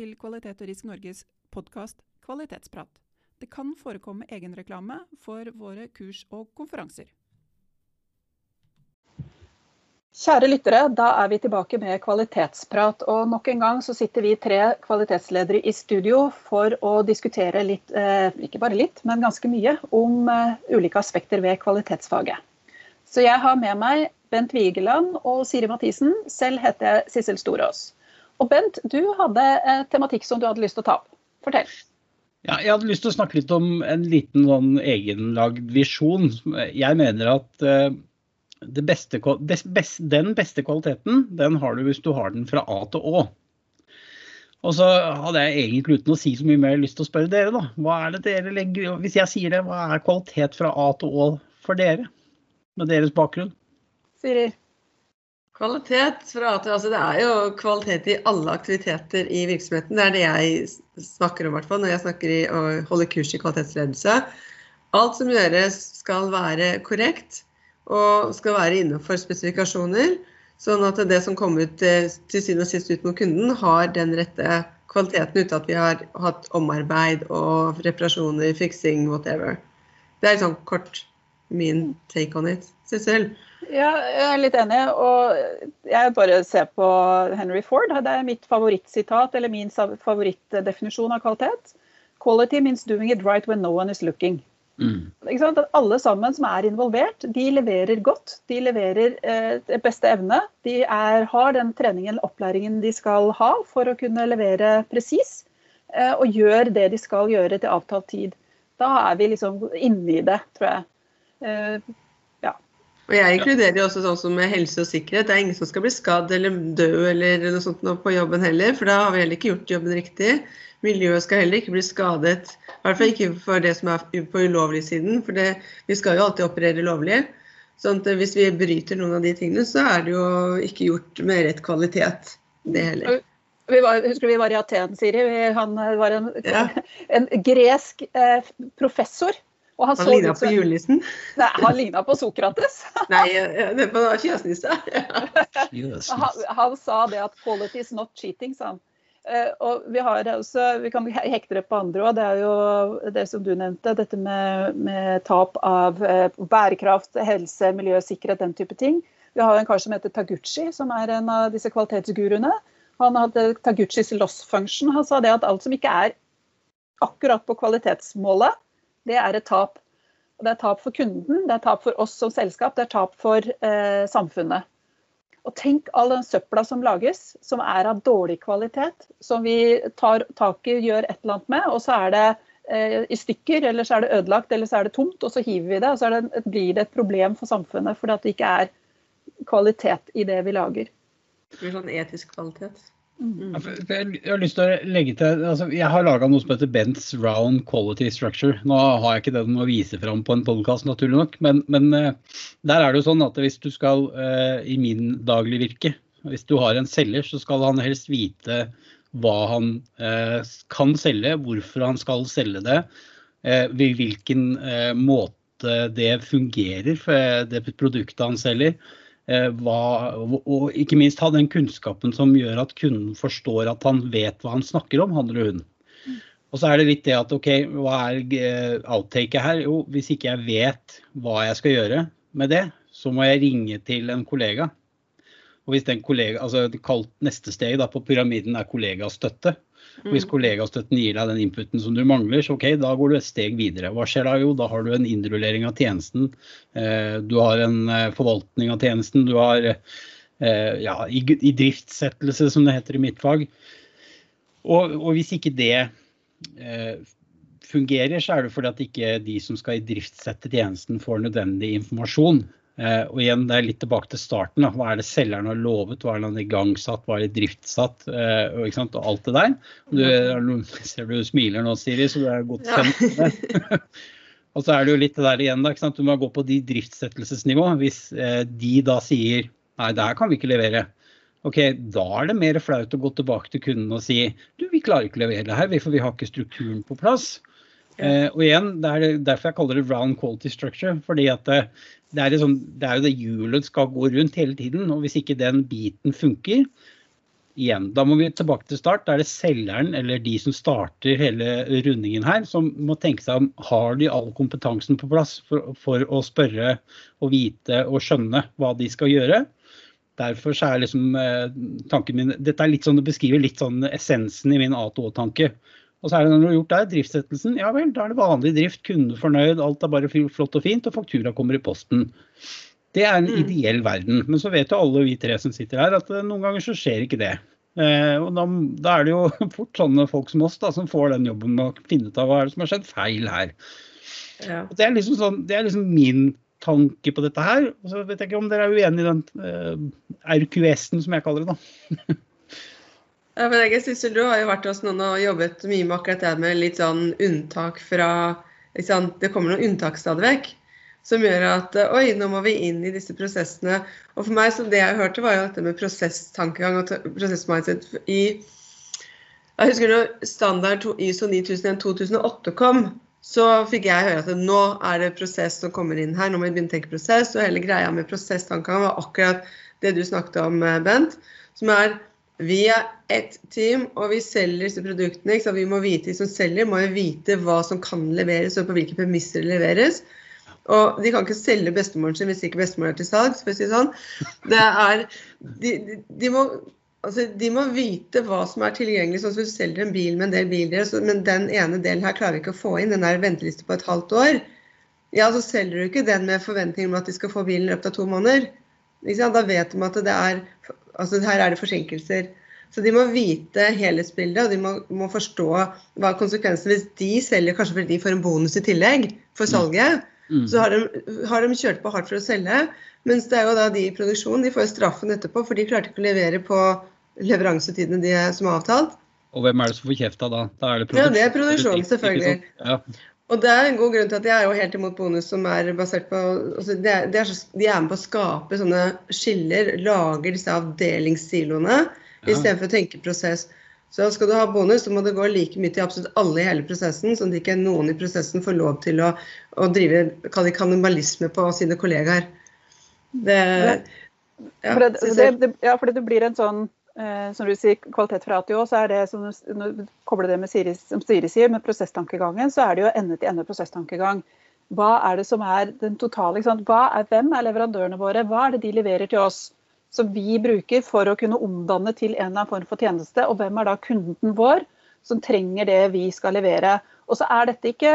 Til Kvalitet og Risk Norges podkast Kvalitetsprat. Det kan forekomme egenreklame for våre kurs og konferanser. Kjære lyttere, da er vi tilbake med kvalitetsprat. Og nok en gang så sitter vi tre kvalitetsledere i studio for å diskutere litt, eh, ikke bare litt, men ganske mye, om eh, ulike aspekter ved kvalitetsfaget. Så jeg har med meg Bent Vigeland og Siri Mathisen. Selv heter jeg Sissel Storås. Og Bent, du hadde eh, tematikk som du hadde lyst til å ta opp. Fortell. Ja, jeg hadde lyst til å snakke litt om en liten sånn egenlagd visjon. Jeg mener at uh, beste, best, best, den beste kvaliteten, den har du hvis du har den fra A til Å. Og så hadde jeg egentlig uten å si så mye mer lyst til å spørre dere, da. Hva er det dere legger Hvis jeg sier det, hva er kvalitet fra A til Å for dere? Med deres bakgrunn? Siri? Kvalitet at, altså Det er jo kvalitet i alle aktiviteter i virksomheten. Det er det jeg snakker om hvert når jeg snakker i å holde kurs i kvalitetsledelse. Alt som gjøres skal være korrekt og skal være innenfor spesifikasjoner. Sånn at det som kommer ut eh, til syvende og sist ut mot kunden, har den rette kvaliteten uten at vi har hatt omarbeid og reparasjoner, fiksing, whatever. Det er sånn kort min take on it. Sissel? Ja, jeg er litt enig. Og jeg bare ser på Henry Ford. Det er mitt favorittsitat, eller min favorittdefinisjon av kvalitet. Quality means doing it right when no one is looking. Mm. Alle sammen som er involvert, de leverer godt. De leverer eh, beste evne. De er, har den treningen eller opplæringen de skal ha for å kunne levere presis. Eh, og gjør det de skal gjøre til avtalt tid. Da er vi liksom inne i det, tror jeg. Eh, og jeg inkluderer jo også sånn som med helse og sikkerhet. Det er ingen som skal bli skadd eller dø eller noe sånt på jobben heller, for da har vi heller ikke gjort jobben riktig. Miljøet skal heller ikke bli skadet. I hvert fall ikke for det som er på ulovlig siden, for det, vi skal jo alltid operere lovlig. Sånn at hvis vi bryter noen av de tingene, så er det jo ikke gjort med rett kvalitet, det heller. Vi var, husker vi var i Aten, Siri. Han var en, ja. en gresk eh, professor og han, han ligna på julenissen? Nei, han ligna på Sokrates. Nei, det var kjøsnisse. han, han sa det at 'quality is not cheating', sa han. Uh, og vi, har også, vi kan hekte det på andre òg. Det er jo det som du nevnte. Dette med, med tap av uh, bærekraft, helse, miljø, sikkerhet, den type ting. Vi har en kar som heter Taguchi, som er en av disse kvalitetsguruene. Han hadde Taguchis loss function. Han sa det at alt som ikke er akkurat på kvalitetsmålet, det er et tap. Det er tap for kunden, det er tap for oss som selskap, det er tap for eh, samfunnet. Og tenk all den søpla som lages, som er av dårlig kvalitet, som vi tar tak i, gjør et eller annet med, og så er det eh, i stykker, eller så er det ødelagt, eller så er det tomt, og så hiver vi det. Og så det, blir det et problem for samfunnet fordi det ikke er kvalitet i det vi lager. Det blir sånn etisk kvalitet. Mm. Jeg har lyst til å legge til, altså Jeg har laga noe som heter Bents Round Quality Structure. Nå har jeg ikke den å vise fram på en podkast, naturlig nok, men, men, eh, der er det jo sånn at hvis du skal, uh, i min daglige virke, hvis du har en selger, så skal han helst vite hva han uh, kan selge, hvorfor han skal selge det, hvilken måte det fungerer for det produktet han selger. Eh, hva, og ikke minst ha den kunnskapen som gjør at kunden forstår at han vet hva han snakker om, han eller hun. Og så er det litt det at OK, hva er eh, outtaket her? Jo, hvis ikke jeg vet hva jeg skal gjøre med det, så må jeg ringe til en kollega. Og hvis den kollega, altså Kalt neste steg da, på pyramiden er kollegastøtte. Og hvis mm. kollegastøtten gir deg den inputen som du mangler, så ok, da går du et steg videre. Hva skjer da? Jo, da har du en innrullering av tjenesten. Eh, du har en eh, forvaltning av tjenesten. Du har eh, ja, idriftsettelse, som det heter i mitt fag. Og, og hvis ikke det fungerer, så er det fordi at ikke de som skal idriftsette tjenesten, får nødvendig informasjon. Eh, og igjen, det er litt tilbake til starten. Da. Hva er det selgeren har lovet, hva er det han har igangsatt, hva er det driftsatt, eh, og, og, alt det der. Du, ser du smiler nå, Siri, så du er godt kjent med det. og så er det jo litt det der igjen, da. Du må gå på de driftssettelsesnivå. Hvis eh, de da sier nei, det her kan vi ikke levere. Ok, Da er det mer flaut å gå tilbake til kunden og si du, vi klarer ikke å levere det her, for vi har ikke strukturen på plass. Eh, og igjen, Det er derfor jeg kaller det round quality structure. fordi at det, det, er, liksom, det er jo det hjulet skal gå rundt hele tiden. og Hvis ikke den biten funker, igjen. Da må vi tilbake til start. Da er det selgeren eller de som starter hele rundingen her, som må tenke seg om har de all kompetansen på plass for, for å spørre og vite og skjønne hva de skal gjøre. Derfor er liksom eh, tanken min Dette er litt sånn, det beskriver litt sånn essensen i min A2O-tanke. Og så er det når du har gjort det, driftssettelsen, ja vel, da er det vanlig drift, kunden fornøyd, alt er bare flott og fint, og faktura kommer i posten. Det er en mm. ideell verden. Men så vet jo alle vi tre som sitter her, at eh, noen ganger så skjer ikke det. Eh, og da, da, er det jo fort sånne folk som oss da, som får den jobben med å finne ut av hva er det som har skjedd feil her. Ja. Det, er liksom sånn, det er liksom min tanke på dette her. Og så vet jeg ikke om dere er uenig i den eh, RQS-en, som jeg kaller det. da. Ja, men jeg synes Du har jo vært hos noen og jobbet mye med akkurat det med litt sånn unntak fra liksom, Det kommer noen unntak stadig vekk som gjør at oi, nå må vi inn i disse prosessene. Og for meg, så det jeg hørte, var jo dette med prosesstankegang og prosessmindset i Jeg husker når standard ISO 9001-2008 kom, så fikk jeg høre at nå er det prosess som kommer inn her. Nå må vi begynne å tenke prosess. Og hele greia med prosesstankegang var akkurat det du snakket om, Bent. Som er vi er ett team, og vi selger disse produktene. Så vi må vite, De som selger, må jo vite hva som kan leveres, og på hvilke premisser det leveres. Og de kan ikke selge bestemoren sin hvis ikke bestemoren er til salgs. for å si sånn. Det er, de, de, de, må, altså, de, må, vite hva som er tilgjengelig. sånn som Du selger en bil med en del biler, men den ene delen her klarer vi ikke å få inn. Den er venteliste på et halvt år. Ja, så selger du ikke den med forventning om at de skal få bilen i løpet av to måneder. Da vet de at det er Altså her er det forsinkelser. Så de må vite helhetsbildet, og de må, må forstå hva konsekvensene Hvis de selger kanskje fordi de får en bonus i tillegg for mm. salget, mm. så har de, har de, kjørt på hardt for å selge. Mens det er jo da de i produksjon, de får straffen etterpå, for de klarte ikke å levere på leveransetidene de som er avtalt. Og hvem er det som får kjefta da? da er det ja, det er produksjonen, selvfølgelig. Ja. Og det er en god grunn til at jeg er jo helt imot bonus som er basert på altså de, er, de, er så, de, er, med på å skape sånne skiller, lager disse avdelingssiloene, ja. istedenfor å tenke prosess. Så skal du ha bonus, så må det gå like mye til absolutt alle i hele prosessen, sånn at ikke noen i prosessen får lov til å, å drive kannibalisme på sine kollegaer. Det, ja, for det, det, det, ja, fordi det blir en sånn som du sier, kvalitet fra ATO, så er det som du kobler det med Siri, som Siri sier, med prosesstankegangen, så er det jo ende-til-ende prosesstankegang. Hva er det som er den totale er, Hvem er leverandørene våre? Hva er det de leverer til oss? Som vi bruker for å kunne omdanne til en eller annen form for tjeneste. Og hvem er da kunden vår som trenger det vi skal levere? Og så er dette ikke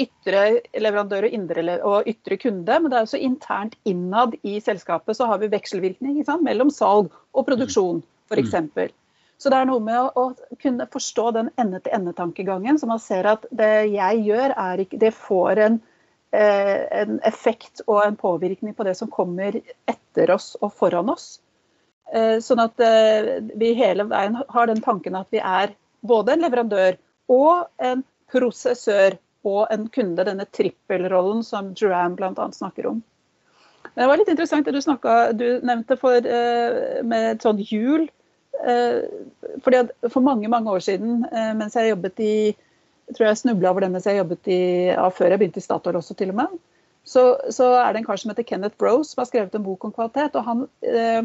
ytre leverandør og, indre, og ytre kunde, men det er også internt innad i selskapet så har vi vekselvirkning mellom salg og produksjon f.eks. Mm. Så det er noe med å, kunne forstå den ende-til-ende-tankegangen, så man ser at det jeg gjør, er ikke, det får en, eh, en, effekt og en påvirkning på det som kommer etter oss og foran oss. Eh, sånn at eh, vi hele veien har den tanken at vi er både en leverandør og en prosessør og en kunde, denne trippelrollen som Duran bl.a. snakker om. Det var litt interessant det du, snakket, du nevnte for, eh, med et sånt hjul. Eh, fordi For mange mange år siden, eh, mens jeg jobbet i jeg tror jeg snubla over det mens jeg jobbet i, ja, før jeg begynte i Statoil også, til og med. Så, så, er det en kar som heter Kenneth Brose, som har skrevet en bok om kvalitet. og Han eh,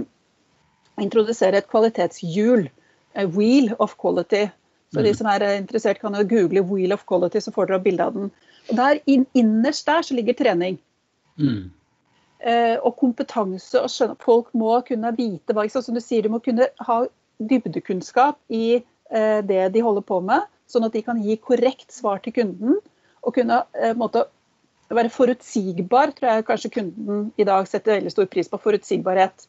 introduserer et kvalitetshjul. A wheel of quality. Så de mm. som er interessert, kan jo google 'Wheel of Quality', så får dere bilde av den. Og der, Innerst der så ligger trening. Mm. Eh, og kompetanse. og skjønne, Folk må kunne vite hva Som du sier, de må kunne ha dybdekunnskap i eh, det de holder på med, sånn at de kan gi korrekt svar til kunden. Og kunne eh, måte, være forutsigbar, tror jeg kanskje kunden i dag setter veldig stor pris på. Forutsigbarhet.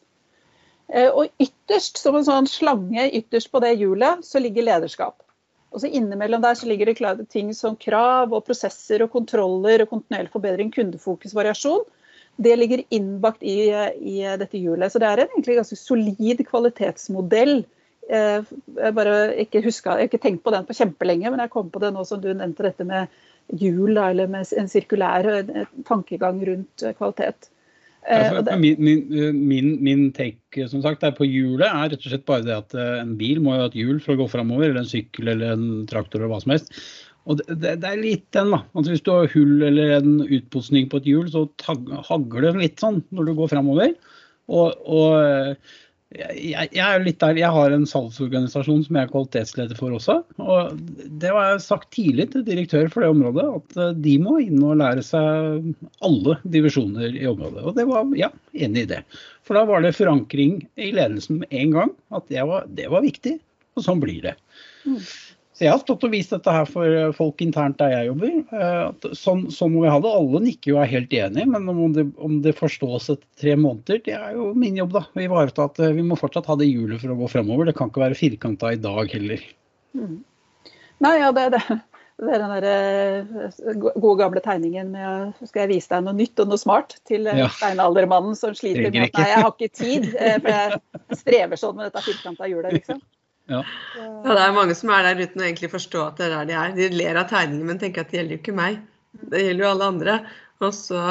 Eh, og ytterst, som en sånn slange ytterst på det hjulet, så ligger lederskap. Og så Innimellom der så ligger det ting som krav og prosesser og kontroller og kontinuerlig forbedring, kundefokus, variasjon. Det ligger innbakt i, i dette hjulet. Så det er en egentlig ganske solid kvalitetsmodell. Eh, jeg bare ikke huska, jeg har ikke tenkt på den på kjempelenge, men jeg kom på det nå som du nevnte dette med hjul, eller med en sirkulær tankegang rundt kvalitet. Ja, eh, min, min, eh, min, min, take som sagt, på hjulet er rett og slett bare det at eh, en bil må jo ha et hjul for å gå framover, eller en sykkel eller en traktor eller hva som helst. Og det, det, det er litt den, da. Altså, hvis du har hull eller en utposning på et hjul, så hagler det litt sånn når du går framover. Og, og, jeg, jeg, er litt der, jeg har en salgsorganisasjon som jeg er kvalitetsleder for også. og Det var jeg sagt tidlig til direktør for det området, at eh, de må inn og lære seg alle divisjoner i området. Og det var ja, enig i det. For da var det forankring i ledelsen med en gang at det var, det var viktig. Og sånn blir det. Mm. Så jeg har stått og vist dette her for eh, folk internt der jeg jobber. Eh, sånn, sånn må vi ha det. Alle nikker jo er helt enige, men om det, om det, forstås etter tre måneder, det er jo min jobb, da. Vi, at eh, vi må fortsatt ha det hjulet for å gå fremover. Det kan ikke være firkanta i dag heller. Mm. Nei, ja, det er det. Det er den der gode gamle tegningen med skal jeg vise deg noe nytt og noe smart til ja. steinaldermannen som sliter med at nei, jeg har ikke tid, for jeg strever sånn med dette firkanta hjulet, liksom. Ja. ja. Det er mange som er der uten å egentlig forstå at det er der de er. De ler av tegningen, men tenker at det gjelder jo ikke meg. Det gjelder jo alle andre. Og så,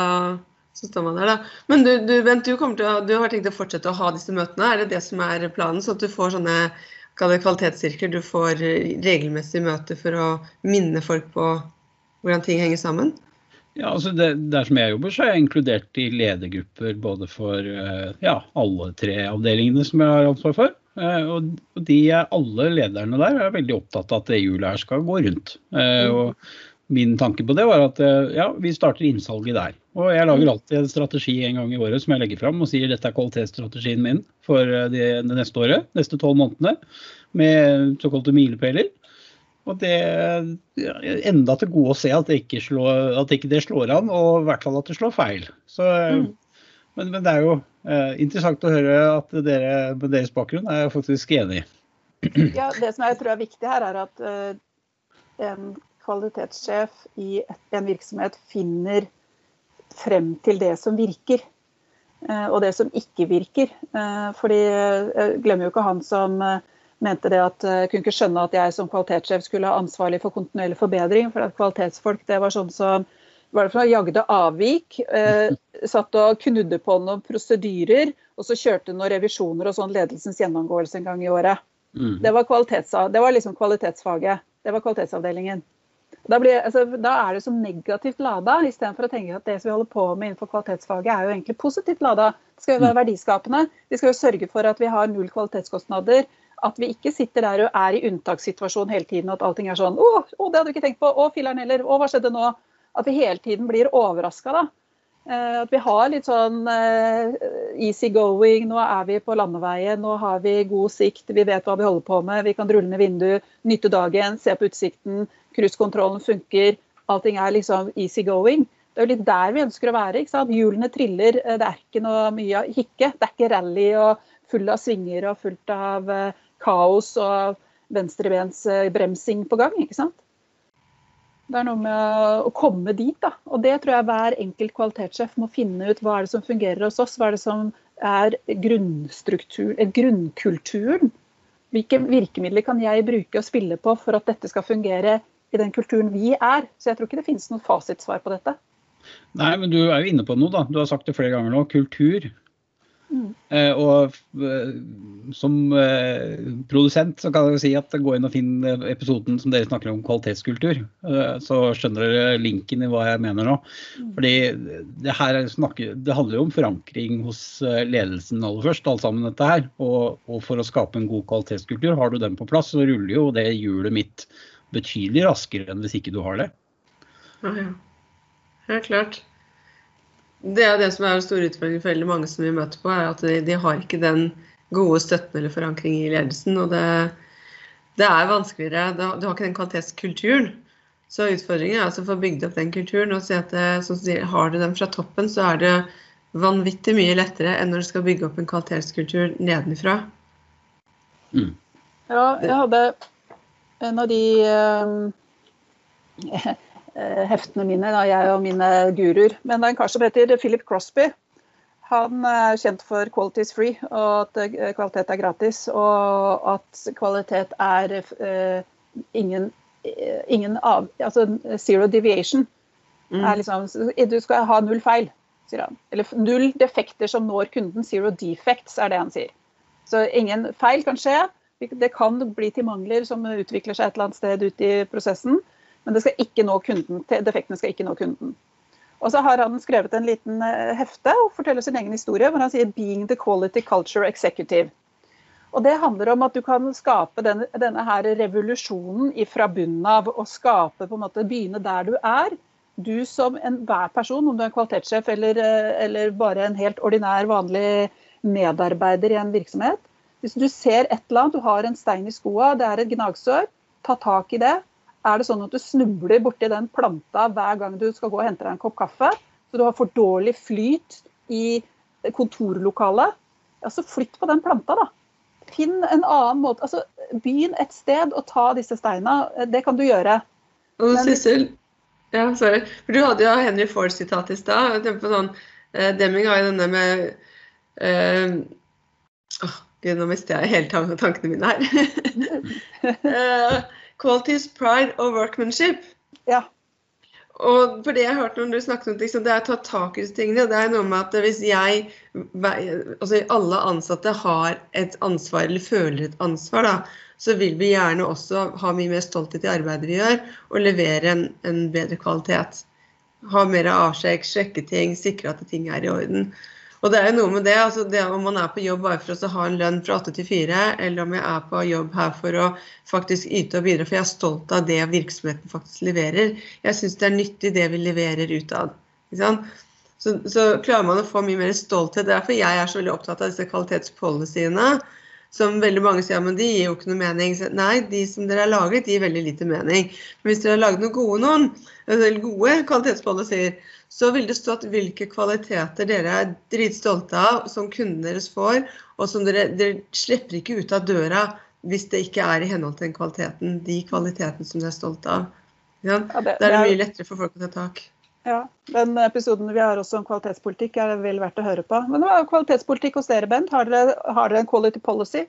så står man der, da. Men du, du, Bent, du, å, du, har tenkt å fortsette å ha disse møtene. Er det det som er planen? Så at du får sånne kvalitetssirkler, du får regelmessige møter for å minne folk på hvordan ting henger sammen? Ja, altså det, Der som jeg jobber, så er jeg inkludert i ledergrupper både for eh, ja, alle tre avdelingene som jeg har ansvar for. Eh, og de, alle lederne der er veldig opptatt av at det hjulet her skal gå rundt. Eh, mm. Og min tanke på det var at ja, vi starter innsalget der. Og jeg lager alltid en strategi en gang i året som jeg legger fram og sier dette er kvalitetsstrategien min for det, det neste året, neste tolv månedene, med såkalte milepæler. Og det er enda til gode å se at, det ikke, slår, at ikke det slår an, og i hvert fall at det slår feil. Så, mm. Men, men, det er jo eh, interessant å høre at dere med deres bakgrunn er faktisk enig. Ja, Det som jeg tror er viktig her, er at eh, en kvalitetssjef i en virksomhet finner frem til det som virker. Eh, og det som ikke virker. Eh, fordi jeg eh, glemmer jo ikke han som eh, mente det at jeg kunne ikke skjønne at jeg som kvalitetssjef skulle ha ansvarlig for kontinuerlig forbedring. For at kvalitetsfolk det var sånn som var det for jagde avvik, eh, satt og knudde på noen prosedyrer, og så kjørte noen revisjoner og sånn ledelsens gjennomgåelse en gang i året. Mm. Det, var det, var liksom kvalitetsfaget. Det var kvalitetsavdelingen. Da, blir, altså, da er det så negativt lada, istedenfor å tenke at det som vi holder på med innenfor kvalitetsfaget, er jo egentlig positivt lada. Det skal jo være mm. verdiskapende. Vi skal jo sørge for at vi har null kvalitetskostnader at vi ikke sitter der og er i unntakssituasjon hele tiden. At allting er sånn Å, å det hadde du ikke tenkt på. Å, filler'n heller. Å, hva skjedde nå? At vi hele tiden blir overraska, da. Eh, at vi har litt sånn eh, easy going. Nå er vi på landeveien, nå har vi god sikt, vi vet hva vi holder på med. Vi kan rulle ned vinduet, nytte dagen, se på utsikten. Cruisekontrollen funker. Allting er liksom easy going. Det er jo litt der vi ønsker å være. ikke sant? Hjulene triller, eh, det er ikke noe mye hikke. Det er ikke rally og full av svinger og fullt av kaos og venstrebensbremsing på gang. ikke sant? Det er noe med å komme dit. da, og Det tror jeg hver enkelt kvalitetssjef må finne ut. Hva er det som fungerer hos oss? Hva er det som er grunnstruktur, grunnkulturen? Hvilke virkemidler kan jeg bruke og spille på for at dette skal fungere i den kulturen vi er? Så jeg tror ikke det finnes noe fasitsvar på dette. Nei, men du er jo inne på noe, da. Du har sagt det flere ganger nå. Kultur. Mm. Eh, og eh, som eh, produsent så kan jeg si at gå inn og finn episoden som dere snakker om kvalitetskultur. Så skjønner dere linken i hva jeg mener nå. Mm. Fordi det her snakker, det handler jo om forankring hos ledelsen aller først, alt sammen dette her. Og, og for å skape en god kvalitetskultur, har du den på plass, så ruller jo det hjulet mitt betydelig raskere enn hvis ikke du har det. Ja, ja. Helt klart. Det er det som er en stor utfordring for veldig mange som vi møter på, er at de, de har ikke den gode støtten eller forankring i ledelsen. Og det, det er vanskeligere. Du har ikke den kvalitetskulturen. Så utfordringen er altså å få bygd opp den kulturen. og si at det, så Har du den fra toppen, så er det vanvittig mye lettere enn når du skal bygge opp en kvalitetskultur nedenifra. Mm. Ja, jeg hadde en av de Eh, heftene mine, da, jeg og mine guruer. Men det er en kar som heter Philip Crosby. Han er kjent for qualities free, og at eh, kvalitet er gratis. Og at kvalitet er uh, ingen, ingen av, altså zero deviation. Mm. Liksom, du skal ha null feil, sier han. Eller null defekter som når kunden. Zero defects er det han sier. Så ingen feil kan skje. Det kan bli til mangler som utvikler seg et eller annet sted ute i prosessen. Men det skal ikke nå kunden, defektene skal ikke nå kunden. Og så har han skrevet en liten eh, hefte og forteller sin egen historie hvor han sier 'being the quality culture executive'. Og det handler om at du kan skape denne, denne her revolusjonen fra bunnen av. Og skape på en måte, begynne der du er. Du som enhver person, om du er kvalitetssjef eller, eller bare en helt ordinær, vanlig medarbeider i en virksomhet. Hvis du ser et eller annet, du har en stein i skoa, det er et gnagsår, ta tak i det. Er det sånn at du snubler borti den planta hver gang du skal gå og hente deg en kopp kaffe, så du har for dårlig flyt i kontorlokalet, ja, så flytt på den planta, da. Finn en annen måte. altså Begynn et sted og ta disse steina. Det kan du gjøre. Og Sissel, ja, sorry. For du hadde jo Henry Ford-sitat i stad. Sånn, eh, Deming har jo denne med eh, oh, Gud, nå mister jeg hele tankene mine her. uh, qualities, pride og workmanship. Ja. Og for det jeg har hørt når du snakket om liksom, det er å ta tak i disse tingene. Det er noe med at hvis jeg Altså alle ansatte har et ansvar, eller føler et ansvar, da, så vil vi gjerne også ha mye mer stolthet i arbeidet vi gjør, og levere en, en bedre kvalitet. Ha mer avsjekk, sjekke ting, sikre at ting er i orden. Og det er jo noe med det, altså det om man er på jobb bare for å ha en lønn fra åtte til fire, eller om jeg er på jobb her for å faktisk yte og bidra, for jeg er stolt av det virksomheten faktisk leverer. Jeg syns det er nyttig det vi leverer utad. Så, så klarer man å få mye mer stolthet. Derfor jeg er så veldig opptatt av disse kvalitetspolicyene. Som veldig mange sier, men de gir jo ikke noe mening. nei, de som dere har laget, de gir veldig lite mening. Men hvis dere har laget noen gode noen, eller gode kvalitetspolicyer, så vil det stå at hvilke kvaliteter dere er dritstolte av, som kundene deres får, og som dere, dere slipper ikke ut av døra hvis det ikke er i henhold til den kvaliteten, de kvalitetene som dere er stolte av. Ja, det, det, er det mye lettere for folk å ta tak. Ja, Den episoden vi har også om kvalitetspolitikk er vel verdt å høre på. Men hva er kvalitetspolitikk hos dere, Bent? Har dere, har dere en quality policy?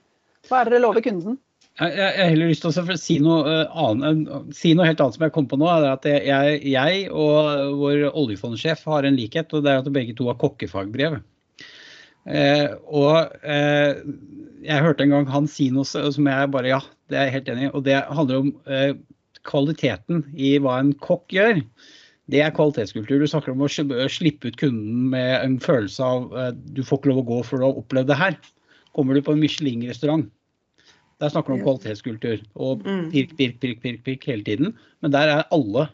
Hva er det dere lover kunden? Jeg, har heller lyst til å si noe, uh, annet, si noe, helt annet som jeg kom på nå. er at jeg, jeg og vår oljefondsjef har en likhet, og det er at begge to har kokkefagbrev. Eh, og eh, jeg hørte en gang han si noe som jeg bare Ja, det er jeg helt enig i. Og det handler om eh, kvaliteten i hva en kokk gjør. Det er kvalitetskultur. Du snakker om å slippe ut kunden med en følelse av eh, du får ikke lov å gå før du har opplevd det her. Kommer du på en Michelin-restaurant, der snakker du om kvalitetskultur og mm. pirk, pirk, pirk, pirk, pirk hele tiden. Men der er alle,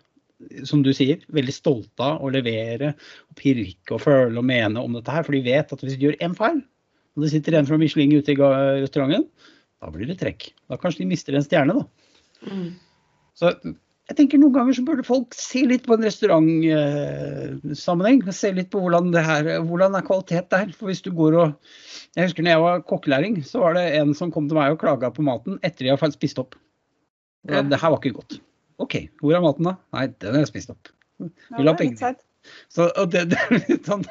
som du sier, veldig stolte av å levere og pirke og føle og mene om dette her. For de vet at hvis de gjør én feil, og det sitter en fra Michelin ute i restauranten, da blir det trekk. Da kanskje de mister en stjerne, da. Mm. Så jeg tenker Noen ganger så burde folk se litt på en restaurantsammenheng. se litt på hvordan, det her, hvordan er kvalitet der. For hvis du går og Jeg husker når jeg var kokkelæring, så var det en som kom til meg og klaga på maten etter jeg hadde spist opp. Ja. Det her var ikke godt. OK, hvor er maten da? Nei, den har jeg spist opp. Vil ha penger. Så det, det, sånn,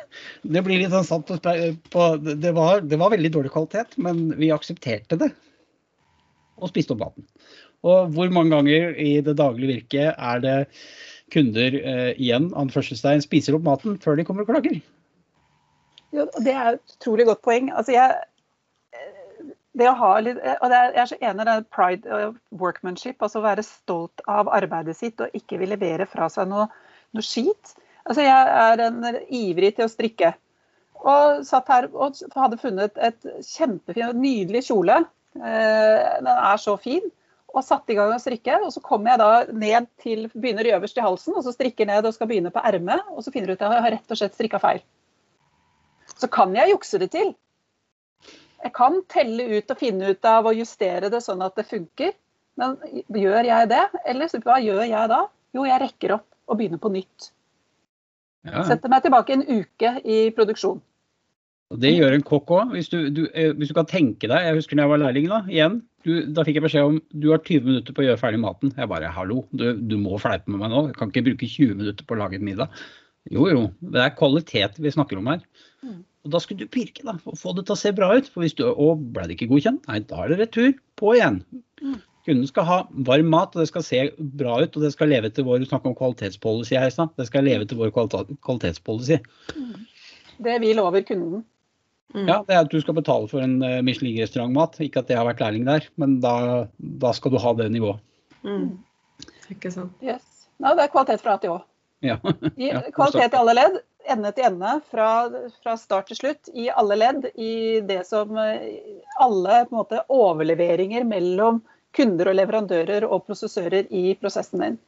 det, blir litt sånn sant på, på det, var, det var veldig dårlig kvalitet, men vi aksepterte det. Og spiste opp maten. Og hvor mange ganger i det daglige virket er det kunder eh, igjen anførselstegn, spiser opp maten før de kommer og klager? Jo, det er et utrolig godt poeng. Altså jeg, eh, det å ha litt, og er, jeg er så enig i det pride og workmanship, altså å være stolt av arbeidet sitt og ikke vil levere fra seg noe, noe skit. Altså jeg er en ivrig til å strikke. Og satt her og hadde funnet et kjempefin, nydelig kjole. Eh, den er så fin og satte i gang å strikke. Og så kommer jeg da ned til Begynner øverst i halsen, og så strikker ned og skal begynne på ermet. Og så finner du ut at jeg har rett og slett strikka feil. Så kan jeg jukse det til. Jeg kan telle ut og finne ut av og justere det sånn at det funker. Men gjør jeg det? Eller hva gjør jeg da? Jo, jeg rekker opp og begynner på nytt. Ja. Setter meg tilbake en uke i produksjon. Og Det gjør en kokk òg. Hvis, eh, hvis, du kan tenke deg Jeg husker da jeg var lærling. Da igjen, du, da fikk jeg beskjed om du har 20 minutter på å gjøre ferdig maten. Jeg bare hallo, du, du må fleipe med meg nå. Jeg kan ikke bruke 20 minutter på å lage en middag. Jo jo, det er kvalitet vi snakker om her. Mm. Og Da skulle du pirke da, og få det til å se bra ut. For hvis du, og ble det ikke godkjent, nei, da er det retur. På igjen. Mm. Kunden skal ha varm mat, og det skal se bra ut. Og det skal leve til vår Du snakker om kvalitetspolicy her. Det skal leve til vår kvalitetspolicy. Mm. Det vi lover kunden. Mm. Ja, det er at du skal betale for en uh, Michelin-restaurantmat. Ikke at jeg har vært lærling der, men da, da skal du ha det nivået. Mm. Ikke sant. Yes. Nei, det er kvalitet fra A til Å. Ja. kvalitet i alle ledd. ende til ende, fra, fra, start til slutt, i alle ledd, i det som alle måte, overleveringer mellom kunder og leverandører og prosessører i prosessen din.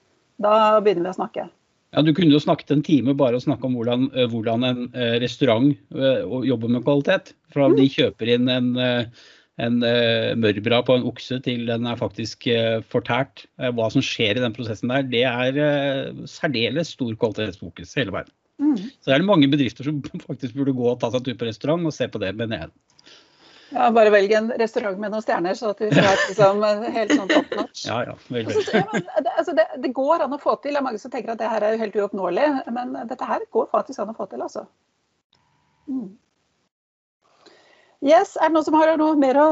Da begynner vi å snakke. Ja, Du kunne jo snakket en time bare og snakke om hvordan, hvordan en restaurant jobber med kvalitet. Fra de mm. kjøper inn en en mørbra på en okse til den er faktisk fortært. Hva som skjer i den prosessen der, det er særdeles stor kvalitetsfokus hele veien. Mm. Så det er mange bedrifter som faktisk burde gå og ta seg en tur på restaurant og se på det, mener jeg. Ja, bare velg en restaurant med noen stjerner, så at vi får liksom, helt sånn top notch. Ja, ja, vel, vel. Altså, ja, det, altså, det, det, går an å få til. Det er mange som tenker at det her er helt uoppnåelig, men dette her går faktisk an å få til, altså. Mm. Yes, Er det noen som har noe mer å,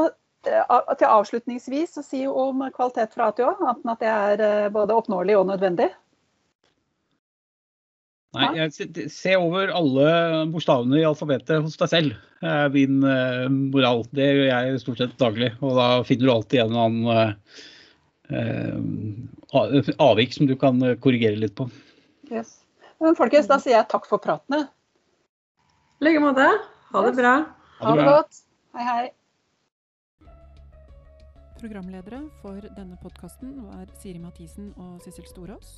eh, til avslutningsvis å si om kvalitet fra ATO, Anten at det er eh, både oppnåelig og nødvendig? Nei, jeg Se over alle bokstavene i alfabetet hos deg selv. Er min uh, moral. Det gjør jeg stort sett daglig. Og da finner du alltid en eller annen uh, avvik som du kan korrigere litt på. Yes. Men folkens, da sier jeg takk for pratene. I like måte. Ha det bra. Ha det godt. Hei, hei. Programledere for denne podkasten var Siri Mathisen og Sissel Storås.